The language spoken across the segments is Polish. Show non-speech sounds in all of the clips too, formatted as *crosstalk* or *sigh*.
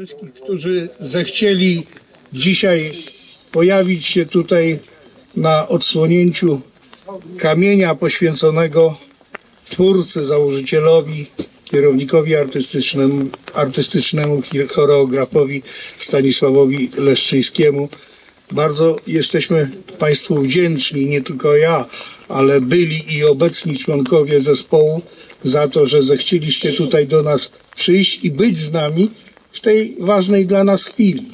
wszystkich, którzy zechcieli dzisiaj pojawić się tutaj na odsłonięciu kamienia poświęconego twórcy, założycielowi, kierownikowi artystycznemu, artystycznemu choreografowi Stanisławowi Leszczyńskiemu. Bardzo jesteśmy Państwu wdzięczni, nie tylko ja, ale byli i obecni członkowie zespołu za to, że zechcieliście tutaj do nas przyjść i być z nami w tej ważnej dla nas chwili.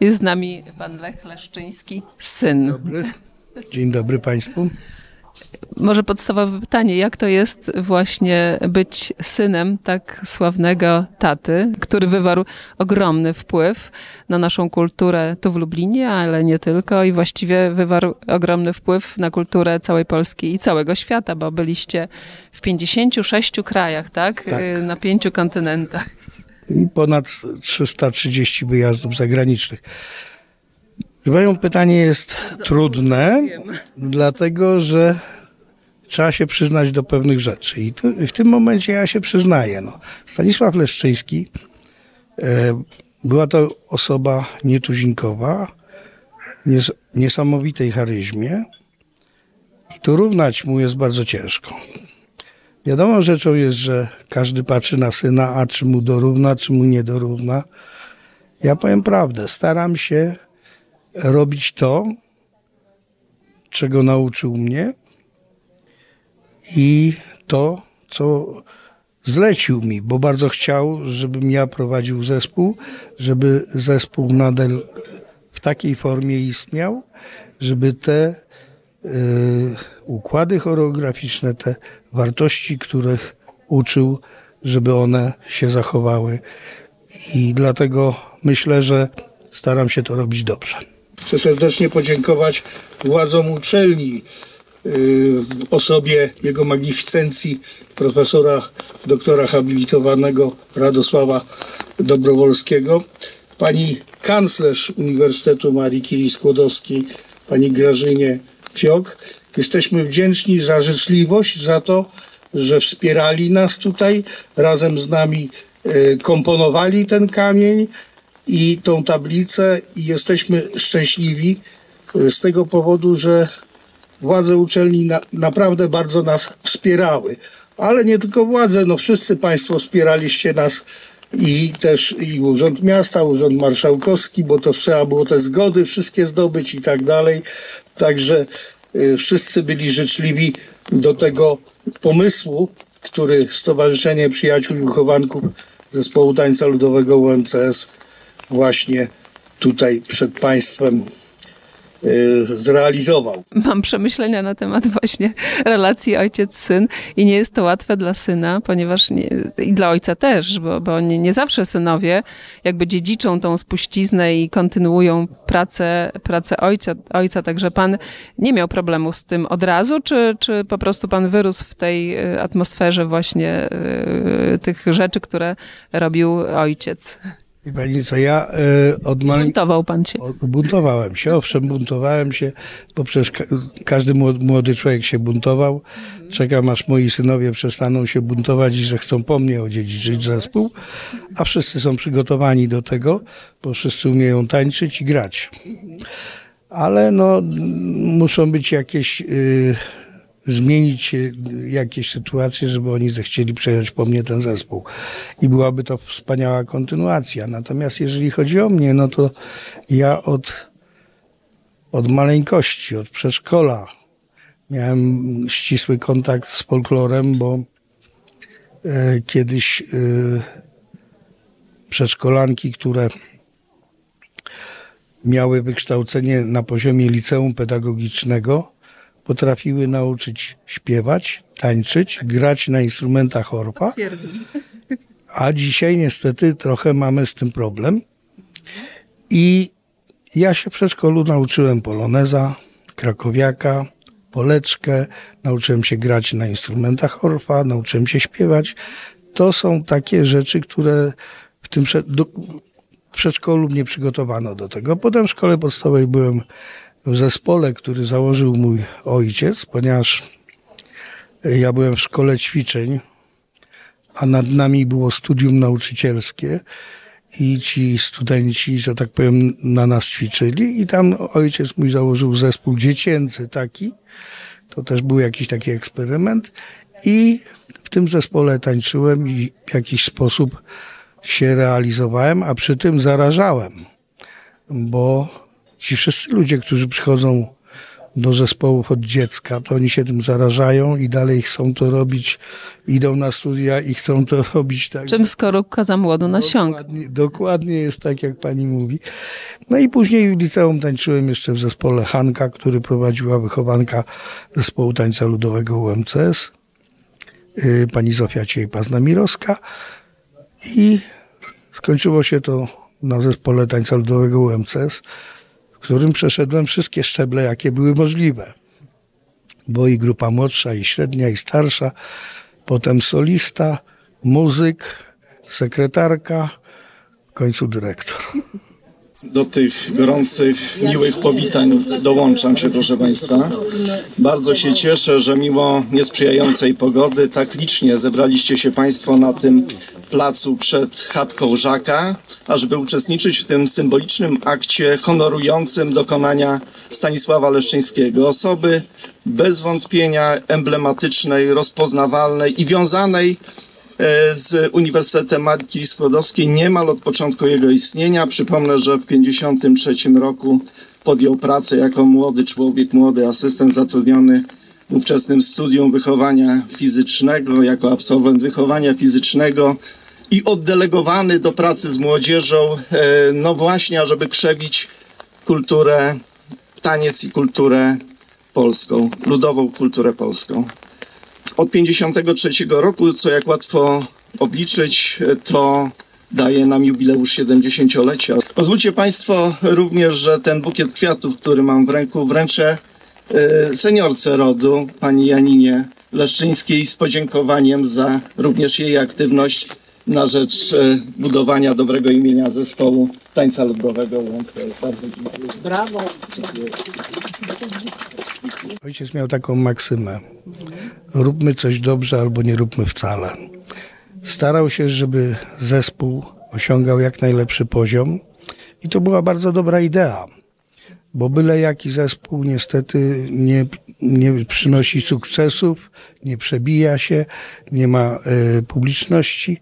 Jest z nami pan Lech Leszczyński, syn. Dobry. Dzień dobry Państwu. Może podstawowe pytanie, jak to jest właśnie być synem tak sławnego taty, który wywarł ogromny wpływ na naszą kulturę tu w Lublinie, ale nie tylko i właściwie wywarł ogromny wpływ na kulturę całej Polski i całego świata, bo byliście w 56 krajach, tak? Tak. Na pięciu kontynentach. I ponad 330 wyjazdów zagranicznych. Moje pytanie jest trudne, dlatego że trzeba się przyznać do pewnych rzeczy. I to, w tym momencie ja się przyznaję. No. Stanisław Leszczyński e, była to osoba nietuzinkowa, nies, niesamowitej charyzmie i dorównać mu jest bardzo ciężko. Wiadomą rzeczą jest, że każdy patrzy na syna, a czy mu dorówna, czy mu nie dorówna. Ja powiem prawdę, staram się robić to, czego nauczył mnie i to, co zlecił mi, bo bardzo chciał, żebym ja prowadził zespół, żeby zespół nadal w takiej formie istniał, żeby te układy choreograficzne, te wartości, których uczył, żeby one się zachowały. I dlatego myślę, że staram się to robić dobrze. Chcę serdecznie podziękować władzom uczelni w osobie jego magnificencji profesora doktora habilitowanego Radosława Dobrowolskiego, pani kanclerz Uniwersytetu Marii Curie Skłodowskiej, pani Grażynie Fiok. Jesteśmy wdzięczni za życzliwość, za to, że wspierali nas tutaj, razem z nami yy, komponowali ten kamień i tą tablicę i jesteśmy szczęśliwi y, z tego powodu, że władze uczelni na, naprawdę bardzo nas wspierały. Ale nie tylko władze, no wszyscy Państwo wspieraliście nas i też i Urząd Miasta, Urząd Marszałkowski, bo to trzeba było te zgody wszystkie zdobyć i tak dalej. Także y, wszyscy byli życzliwi do tego pomysłu, który Stowarzyszenie Przyjaciół i Wychowanków Zespołu Tańca Ludowego UMCS właśnie tutaj przed Państwem zrealizował. Mam przemyślenia na temat właśnie relacji ojciec-syn i nie jest to łatwe dla syna, ponieważ nie, i dla ojca też, bo, bo nie, nie zawsze synowie jakby dziedziczą tą spuściznę i kontynuują pracę, pracę ojca, ojca. Także pan nie miał problemu z tym od razu, czy, czy po prostu pan wyrósł w tej y, atmosferze właśnie y, tych rzeczy, które robił ojciec? I pani co, ja y, od Buntował pan się. buntowałem się, owszem, buntowałem się, bo przecież ka każdy młody, człowiek się buntował. Czekam, aż moi synowie przestaną się buntować i zechcą po mnie odziedziczyć zespół, a wszyscy są przygotowani do tego, bo wszyscy umieją tańczyć i grać. Ale no, muszą być jakieś, y, zmienić się jakieś sytuacje, żeby oni zechcieli przejąć po mnie ten zespół. I byłaby to wspaniała kontynuacja. Natomiast jeżeli chodzi o mnie, no to ja od, od maleńkości, od przedszkola miałem ścisły kontakt z folklorem, bo e, kiedyś e, przedszkolanki, które miały wykształcenie na poziomie liceum pedagogicznego, potrafiły nauczyć śpiewać, tańczyć, grać na instrumentach horpa, a dzisiaj niestety trochę mamy z tym problem. I ja się w przedszkolu nauczyłem poloneza, krakowiaka, poleczkę, nauczyłem się grać na instrumentach horpa, nauczyłem się śpiewać. To są takie rzeczy, które w tym przed, do, w przedszkolu mnie przygotowano do tego. Potem w szkole podstawowej byłem w zespole, który założył mój ojciec, ponieważ ja byłem w szkole ćwiczeń, a nad nami było studium nauczycielskie i ci studenci, że tak powiem, na nas ćwiczyli i tam ojciec mój założył zespół dziecięcy taki, to też był jakiś taki eksperyment. I w tym zespole tańczyłem i w jakiś sposób się realizowałem, a przy tym zarażałem, bo ci wszyscy ludzie, którzy przychodzą do zespołów od dziecka, to oni się tym zarażają i dalej chcą to robić, idą na studia i chcą to *laughs* robić tak. Czym skorupka za młodu nasiąka. Dokładnie, dokładnie jest tak, jak pani mówi. No i później w liceum tańczyłem jeszcze w zespole Hanka, który prowadziła wychowanka zespołu tańca ludowego UMCS, yy, pani Zofia Ciejpa-Znamirowska i skończyło się to na zespole tańca ludowego UMCS, którym przeszedłem wszystkie szczeble, jakie były możliwe. Bo i grupa młodsza, i średnia, i starsza, potem solista, muzyk, sekretarka, w końcu dyrektor. Do tych gorących, miłych powitań dołączam się, proszę Państwa. Bardzo się cieszę, że mimo niesprzyjającej pogody tak licznie zebraliście się Państwo na tym placu przed chatką Żaka, ażeby uczestniczyć w tym symbolicznym akcie honorującym dokonania Stanisława Leszczyńskiego. Osoby bez wątpienia emblematycznej, rozpoznawalnej i wiązanej e, z Uniwersytetem Marki Skłodowskiej niemal od początku jego istnienia. Przypomnę, że w 1953 roku podjął pracę jako młody człowiek, młody asystent zatrudniony w ówczesnym studium wychowania fizycznego, jako absolwent wychowania fizycznego i oddelegowany do pracy z młodzieżą, e, no właśnie, ażeby krzewić kulturę, taniec i kulturę polską, ludową kulturę polską. Od 53 roku, co jak łatwo obliczyć, to daje nam jubileusz 70-lecia. Pozwólcie Państwo również, że ten bukiet kwiatów, który mam w ręku, wręczę e, seniorce rodu, pani Janinie Leszczyńskiej z podziękowaniem za również jej aktywność na rzecz e, budowania dobrego imienia zespołu tańca ludowego. Bardzo dziękuję. Brawo. Ojciec miał taką maksymę. Róbmy coś dobrze albo nie róbmy wcale. Starał się, żeby zespół osiągał jak najlepszy poziom i to była bardzo dobra idea, bo byle jaki zespół niestety nie, nie przynosi sukcesów, nie przebija się, nie ma y, publiczności,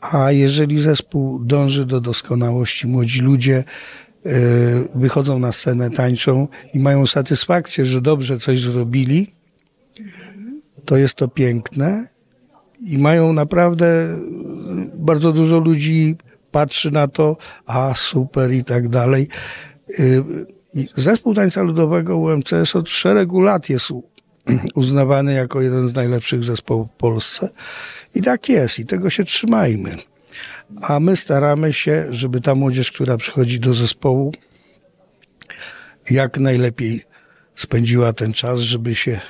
a jeżeli zespół dąży do doskonałości, młodzi ludzie y, wychodzą na scenę, tańczą i mają satysfakcję, że dobrze coś zrobili, to jest to piękne i mają naprawdę bardzo dużo ludzi patrzy na to, a super i tak dalej. Y, Zespół tańca ludowego UMCS od szeregu lat jest *clears throat* uznawany jako jeden z najlepszych zespołów w Polsce. I tak jest, i tego się trzymajmy. A my staramy się, żeby ta młodzież, która przychodzi do zespołu, jak najlepiej spędziła ten czas, żeby się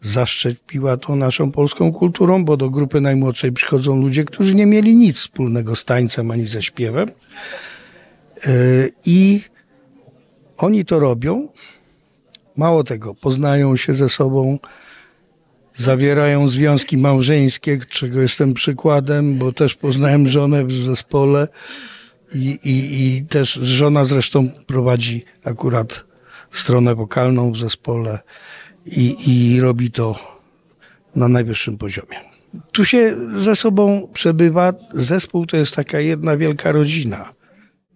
zaszczepiła tą naszą polską kulturą, bo do grupy najmłodszej przychodzą ludzie, którzy nie mieli nic wspólnego z tańcem ani ze śpiewem. Yy, I oni to robią. Mało tego, poznają się ze sobą, zawierają związki małżeńskie, czego jestem przykładem, bo też poznałem żonę w zespole i, i, i też żona zresztą prowadzi akurat stronę wokalną w zespole i, i robi to na najwyższym poziomie. Tu się ze sobą przebywa, zespół to jest taka jedna wielka rodzina.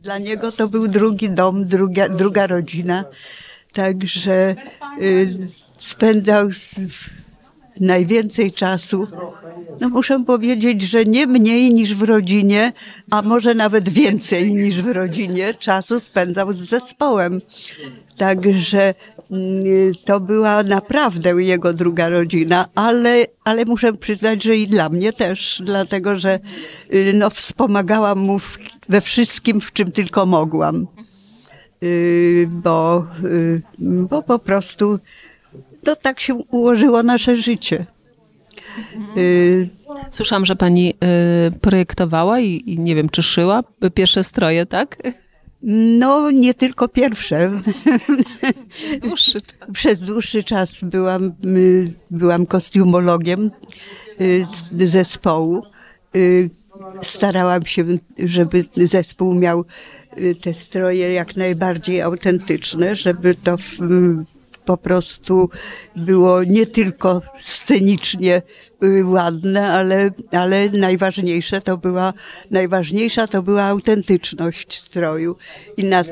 Dla niego to był drugi dom, druga, druga rodzina. Także y, spędzał z, najwięcej czasu. No muszę powiedzieć, że nie mniej niż w rodzinie, a może nawet więcej niż w rodzinie czasu spędzał z zespołem. Także mm, to była naprawdę jego druga rodzina, ale, ale muszę przyznać, że i dla mnie też, dlatego że y, no, wspomagałam mu we wszystkim, w czym tylko mogłam. Y, Bo, y, bo po prostu to tak się ułożyło nasze życie. Y, Słyszałam, że pani y, projektowała i, i nie wiem, czy szyła pierwsze stroje, tak? No, nie tylko pierwsze. Dłuższy czas. Przez dłuższy czas byłam, y, byłam kostiumologiem zespołu. Starałam się, żeby zespół miał te stroje jak najbardziej autentyczne, żeby to po prostu było nie tylko scenicznie y, ładne, ale, ale najważniejsze to była, najważniejsza to była autentyczność stroju. I na,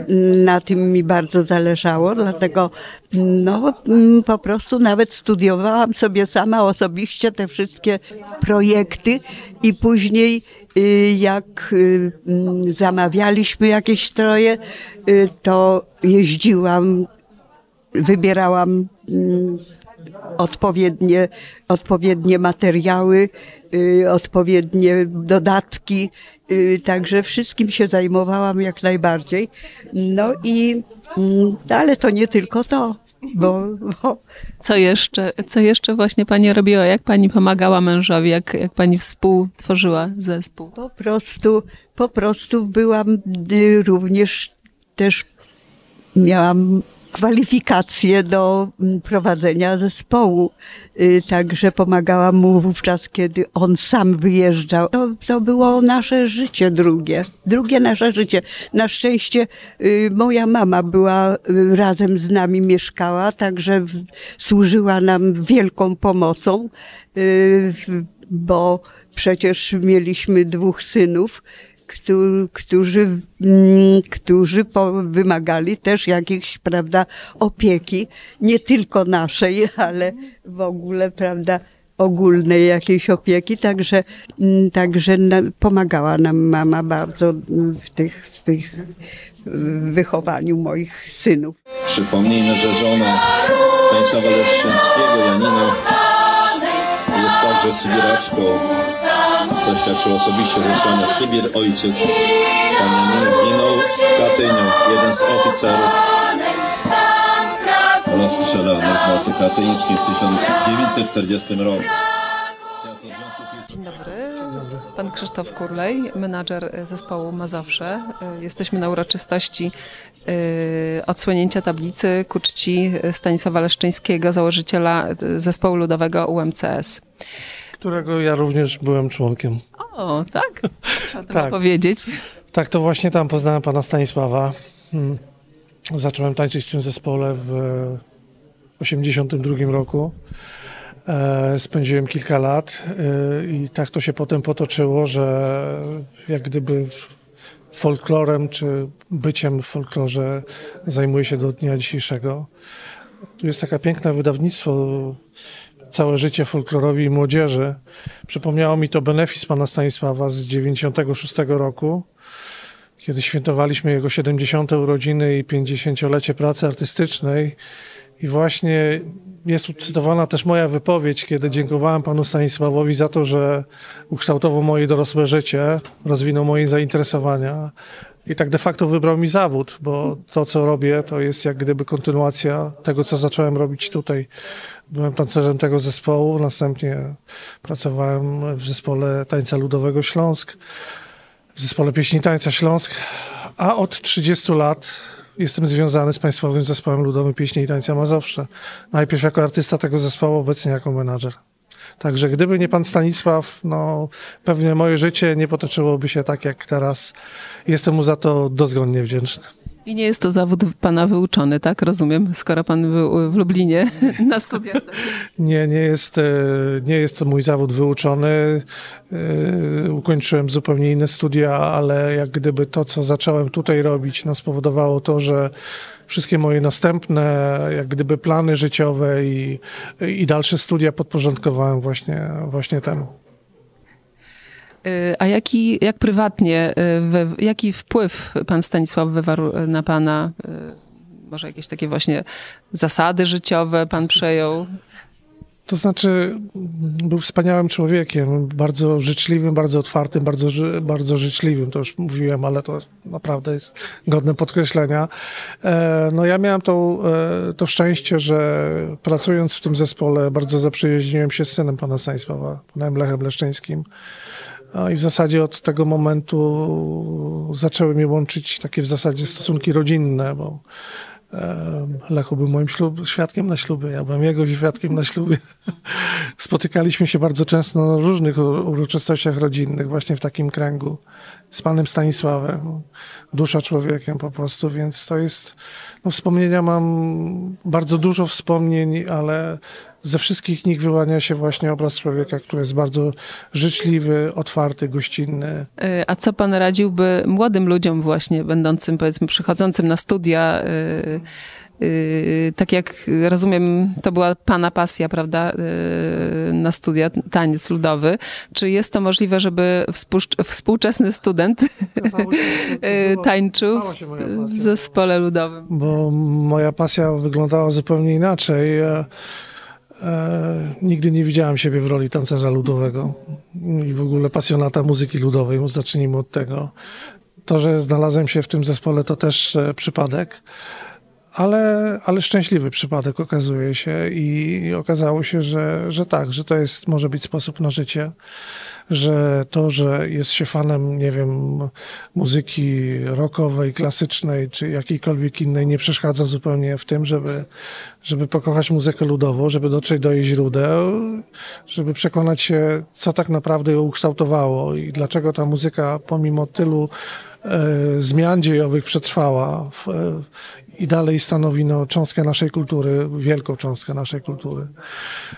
na tym mi bardzo zależało, dlatego no, mm, po prostu nawet studiowałam sobie sama osobiście te wszystkie projekty i później y, jak y, mm, zamawialiśmy jakieś stroje, to jeździłam wybierałam mm, odpowiednie, odpowiednie materiały, y, odpowiednie dodatki, y, także wszystkim się zajmowałam jak najbardziej. No i, mm, ale to nie tylko to, bo, bo Co jeszcze, co jeszcze właśnie pani robiła? Jak pani pomagała mężowi? Jak, jak pani współtworzyła zespół? po prostu, po prostu byłam y, również też miałam kwalifikacje do mm, prowadzenia zespołu. Y, Także pomagałam mu wówczas, kiedy on sam wyjeżdżał. To, to było nasze życie drugie. Drugie nasze życie. Na szczęście y, moja mama była y, razem z nami, mieszkała, także służyła nam wielką pomocą, bo przecież mieliśmy dwóch synów, którzy, mm, którzy wymagali też jakiejś, prawda, opieki, nie tylko naszej, *laughs* ale w ogóle, prawda, ogólnej jakiejś opieki, także, mm, także pomagała nam mama bardzo mm, w tych, w tych w wychowaniu moich synów. Przypomnijmy, że żona Stanisława Leszczyńskiego, Janina, jest także sybiraczką. Doświadczył osobiście zesłania w Sybir. Ojciec pan Janin zginął w Katyniu. Jeden z oficerów rozstrzelanych w Morcie Katyńskim w 1940 roku. Dzień dobry. Pan Krzysztof Kurlej, menadżer zespołu Mazowsze. Jesteśmy na uroczystości y, odsłonięcia tablicy ku czci Stanisława Leszczyńskiego, założyciela zespołu ludowego UMCS. Którego ja również byłem członkiem. O, tak? *laughs* Tym Tak. powiedzieć. Tak, to właśnie tam poznałem pana Stanisława. Mm. Zacząłem tańczyć w tym zespole w 1982 roku. E, Spędziłem kilka lat e, i tak to się potem potoczyło, że jak gdyby folklorem czy byciem w folklorze zajmuję się do dnia dzisiejszego. Tu jest takie piękne wydawnictwo Całe życie folklorowi i młodzieży. Przypomniało mi to benefis pana Stanisława z 96 roku, kiedy świętowaliśmy jego 70. urodziny i 50-lecie pracy artystycznej. I właśnie jest tu cytowana też moja wypowiedź, kiedy dziękowałem panu Stanisławowi za to, że ukształtował moje dorosłe życie, rozwinął moje zainteresowania i tak de facto wybrał mi zawód, bo to, co robię, to jest jak gdyby kontynuacja tego, co zacząłem robić tutaj. Byłem tancerzem tego zespołu, następnie pracowałem w zespole tańca ludowego Śląsk, w zespole pieśni tańca Śląsk, a od 30 lat jestem związany z Państwowym Zespołem Ludowym Pieśni i Tańca Mazowsze. Najpierw jako artysta tego zespołu, obecnie jako menadżer. Także gdyby nie pan Stanisław, no pewnie moje życie nie potoczyłoby się tak jak teraz. Jestem mu za to dozgonnie wdzięczny. I nie jest to zawód pana wyuczony, tak? Rozumiem, skoro pan był w Lublinie *laughs* na studiach. Nie, nie jest, e, nie jest to mój zawód wyuczony. E, Ukończyłem zupełnie inne studia, ale jak gdyby to, co zacząłem tutaj robić, no spowodowało to, że wszystkie moje następne, jak gdyby plany życiowe i, i dalsze studia podporządkowałem właśnie, właśnie temu. A jaki, jak prywatnie, y, we, jaki wpływ pan Stanisław wywarł y, na pana? y, Może jakieś takie właśnie zasady życiowe pan przejął? To znaczy, był wspaniałym człowiekiem, bardzo życzliwym, bardzo otwartym, bardzo, bardzo życzliwym, to już mówiłem, ale to naprawdę jest godne podkreślenia. E, No ja miałem to, e, to szczęście, że pracując w tym zespole bardzo zaprzyjaźniłem się z synem pana Stanisława, panem Lechem Leszczyńskim. No i w zasadzie od tego momentu zaczęły mnie łączyć takie w zasadzie stosunki rodzinne, bo Lechu był moim ślub, świadkiem na ślubie, ja byłem jego świadkiem na ślubie. *laughs* Spotykaliśmy się bardzo często na różnych uroczystościach rodzinnych, właśnie w takim kręgu z panem Stanisławem, dusza człowiekiem po prostu, więc to jest, no wspomnienia mam bardzo dużo wspomnień, ale ze wszystkich nich wyłania się właśnie obraz człowieka, który jest bardzo życzliwy, otwarty, gościnny. Y, A co pan radziłby młodym ludziom właśnie, będącym powiedzmy przychodzącym na studia, y, y, tak jak rozumiem, to była pana pasja, prawda, na studia, taniec ludowy. Czy jest to możliwe, żeby współcz- współczesny student *laughs* tańczył w zespole ludowym? bo moja pasja wyglądała zupełnie inaczej. E, nigdy nie widziałem siebie w roli tancerza ludowego i w ogóle pasjonata muzyki ludowej. Zacznijmy od tego. To, że znalazłem się w tym zespole, to też e, przypadek. Ale, ale szczęśliwy przypadek okazuje się i okazało się, że, że tak, że to jest, może być sposób na życie, że to, że jest się fanem, nie wiem, muzyki rockowej, klasycznej czy jakiejkolwiek innej nie przeszkadza zupełnie w tym, żeby, żeby pokochać muzykę ludową, żeby dotrzeć do jej źródeł, żeby przekonać się, co tak naprawdę ją ukształtowało i dlaczego ta muzyka pomimo tylu e, zmian dziejowych przetrwała i dalej stanowi no, cząstkę naszej kultury, wielką cząstkę naszej kultury.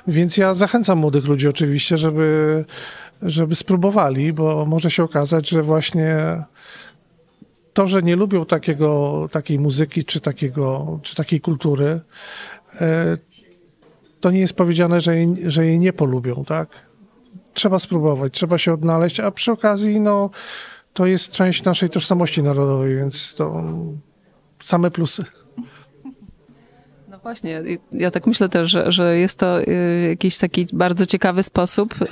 Więc ja zachęcam młodych ludzi oczywiście, żeby, żeby spróbowali, bo może się okazać, że właśnie to, że nie lubią takiego, takiej muzyki czy, takiego, czy takiej kultury, e, to nie jest powiedziane, że jej, że jej nie polubią, tak? Trzeba spróbować, trzeba się odnaleźć, a przy okazji, no, to jest część naszej tożsamości narodowej, więc to same plusy. No właśnie, ja tak myślę też, że, że jest to y, jakiś taki bardzo ciekawy sposób y,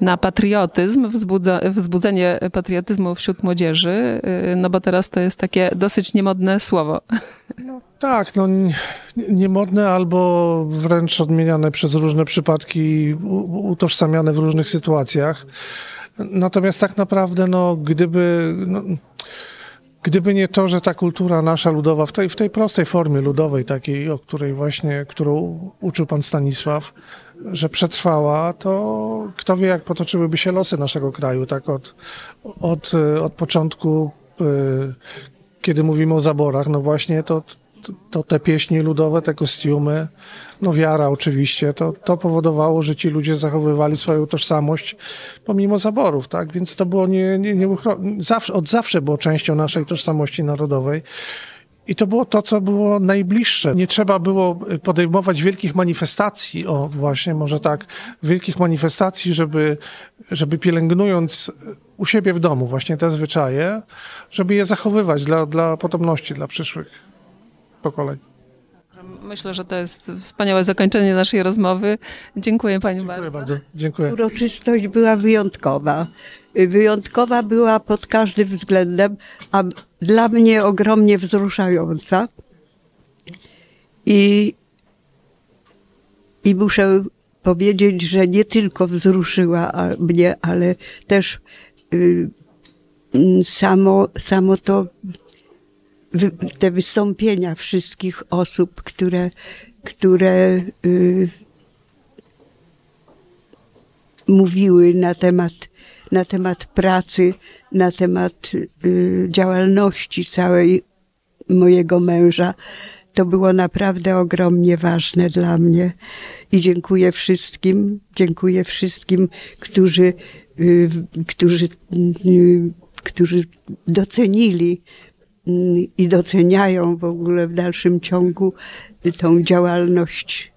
na patriotyzm, wzbudza, wzbudzenie patriotyzmu wśród młodzieży, y, no bo teraz to jest takie dosyć niemodne słowo. Tak, no nie- niemodne albo wręcz odmieniane przez różne przypadki, utożsamiane w różnych sytuacjach. Natomiast tak naprawdę, no, gdyby, no, gdyby nie to, że ta kultura nasza ludowa, w tej, w tej prostej formie ludowej, takiej, o której właśnie, którą uczył pan Stanisław, że przetrwała, to kto wie, jak potoczyłyby się losy naszego kraju, tak od, od, od początku, e, kiedy mówimy o zaborach, no właśnie to, to, te pieśni ludowe, te kostiumy, no wiara oczywiście, to, to powodowało, że ci ludzie zachowywali swoją tożsamość pomimo zaborów, tak? Więc to było nie, nie, nieuchronne, zawsze, od zawsze było częścią naszej tożsamości narodowej. I to było to, co było najbliższe. Nie trzeba było podejmować wielkich manifestacji, o właśnie, może tak, wielkich manifestacji, żeby, żeby pielęgnując u siebie w domu właśnie te zwyczaje, żeby je zachowywać dla, dla potomności, dla przyszłych pokoleń. Myślę, że to jest wspaniałe zakończenie naszej rozmowy. Dziękuję pani Dziękuję bardzo. bardzo. Dziękuję. Uroczystość była wyjątkowa. Wyjątkowa była pod każdym względem, a dla mnie ogromnie wzruszająca. I, i muszę powiedzieć, że nie tylko wzruszyła mnie, ale też y, samo, samo to te wystąpienia wszystkich osób, które, które y, mówiły na temat, na temat pracy, na temat y, działalności całej mojego męża. To było naprawdę ogromnie ważne dla mnie i dziękuję wszystkim, dziękuję wszystkim, którzy, y, którzy, y, którzy docenili i doceniają w ogóle w dalszym ciągu tą działalność